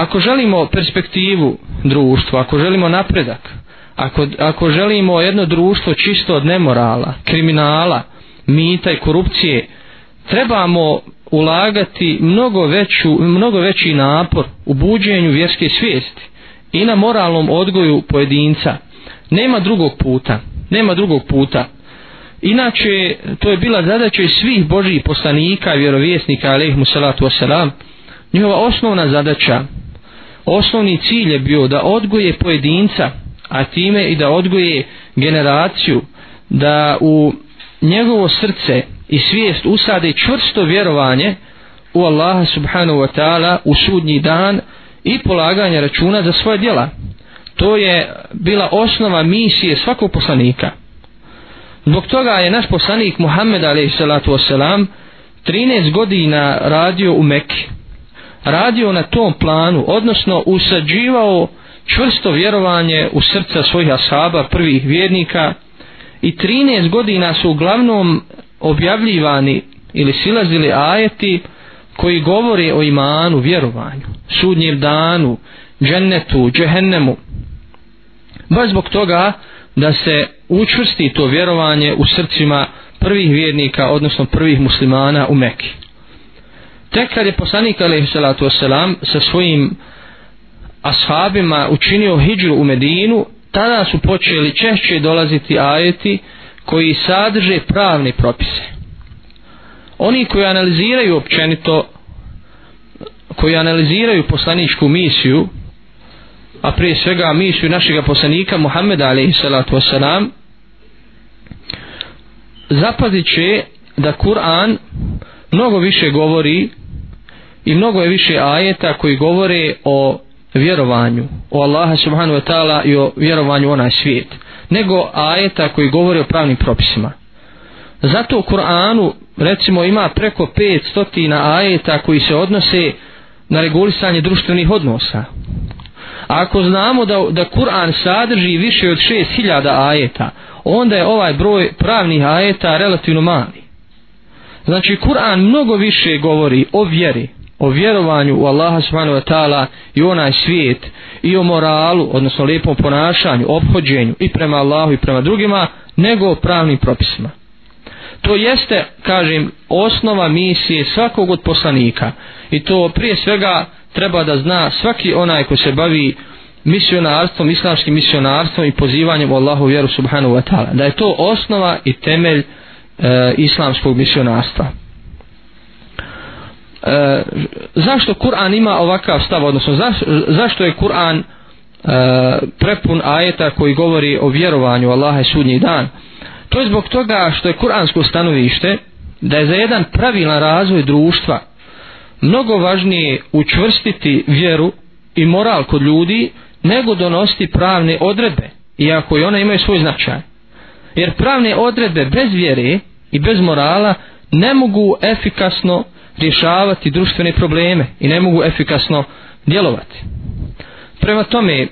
ako želimo perspektivu društva, ako želimo napredak, ako, ako želimo jedno društvo čisto od nemorala, kriminala, mita i korupcije, trebamo ulagati mnogo, veću, mnogo veći napor u buđenju vjerske svijesti i na moralnom odgoju pojedinca. Nema drugog puta. Nema drugog puta. Inače, to je bila zadaća svih Božih poslanika i vjerovjesnika, alaihimu salatu wasalam, njihova osnovna zadaća, osnovni cilj je bio da odgoje pojedinca, a time i da odgoje generaciju, da u njegovo srce i svijest usade čvrsto vjerovanje u Allaha subhanahu wa ta'ala u sudnji dan i polaganje računa za svoje djela. To je bila osnova misije svakog poslanika. Zbog toga je naš poslanik Muhammed a.s. 13 godina radio u Mekki radio na tom planu, odnosno usađivao čvrsto vjerovanje u srca svojih ashaba, prvih vjernika i 13 godina su uglavnom objavljivani ili silazili ajeti koji govore o imanu, vjerovanju, sudnjem danu, džennetu, džehennemu. Baš zbog toga da se učvrsti to vjerovanje u srcima prvih vjernika, odnosno prvih muslimana u Mekiji. Tek kad je poslanik alaihissalatu wasalam sa svojim ashabima učinio hijđu u Medinu, tada su počeli češće dolaziti ajeti koji sadrže pravne propise. Oni koji analiziraju općenito koji analiziraju poslaničku misiju a prije svega misiju našeg poslanika Muhammeda alaihissalatu wasalam zapazit će da Kur'an mnogo više govori i mnogo je više ajeta koji govore o vjerovanju o Allaha subhanahu wa ta'ala i o vjerovanju u onaj svijet nego ajeta koji govore o pravnim propisima. Zato u Kur'anu recimo ima preko 500 ajeta koji se odnose na regulisanje društvenih odnosa. A ako znamo da, da Kur'an sadrži više od 6000 ajeta onda je ovaj broj pravnih ajeta relativno mali. Znači Kur'an mnogo više govori o vjeri o vjerovanju u Allaha subhanahu wa ta'ala i onaj svijet i o moralu, odnosno lijepom ponašanju, obhođenju i prema Allahu i prema drugima, nego o pravnim propisima. To jeste, kažem, osnova misije svakog od poslanika i to prije svega treba da zna svaki onaj ko se bavi misionarstvom, islamskim misionarstvom i pozivanjem u Allahu vjeru subhanahu wa ta'ala. Da je to osnova i temelj e, islamskog misionarstva e, zašto Kur'an ima ovakav stav, odnosno zaš, zašto je Kur'an e, prepun ajeta koji govori o vjerovanju Allaha i sudnji dan. To je zbog toga što je kuransko stanovište da je za jedan pravilan razvoj društva mnogo važnije učvrstiti vjeru i moral kod ljudi nego donositi pravne odredbe, iako i one imaju svoj značaj. Jer pravne odredbe bez vjere i bez morala ne mogu efikasno rješavati društvene probleme i ne mogu efikasno djelovati. Prema tome,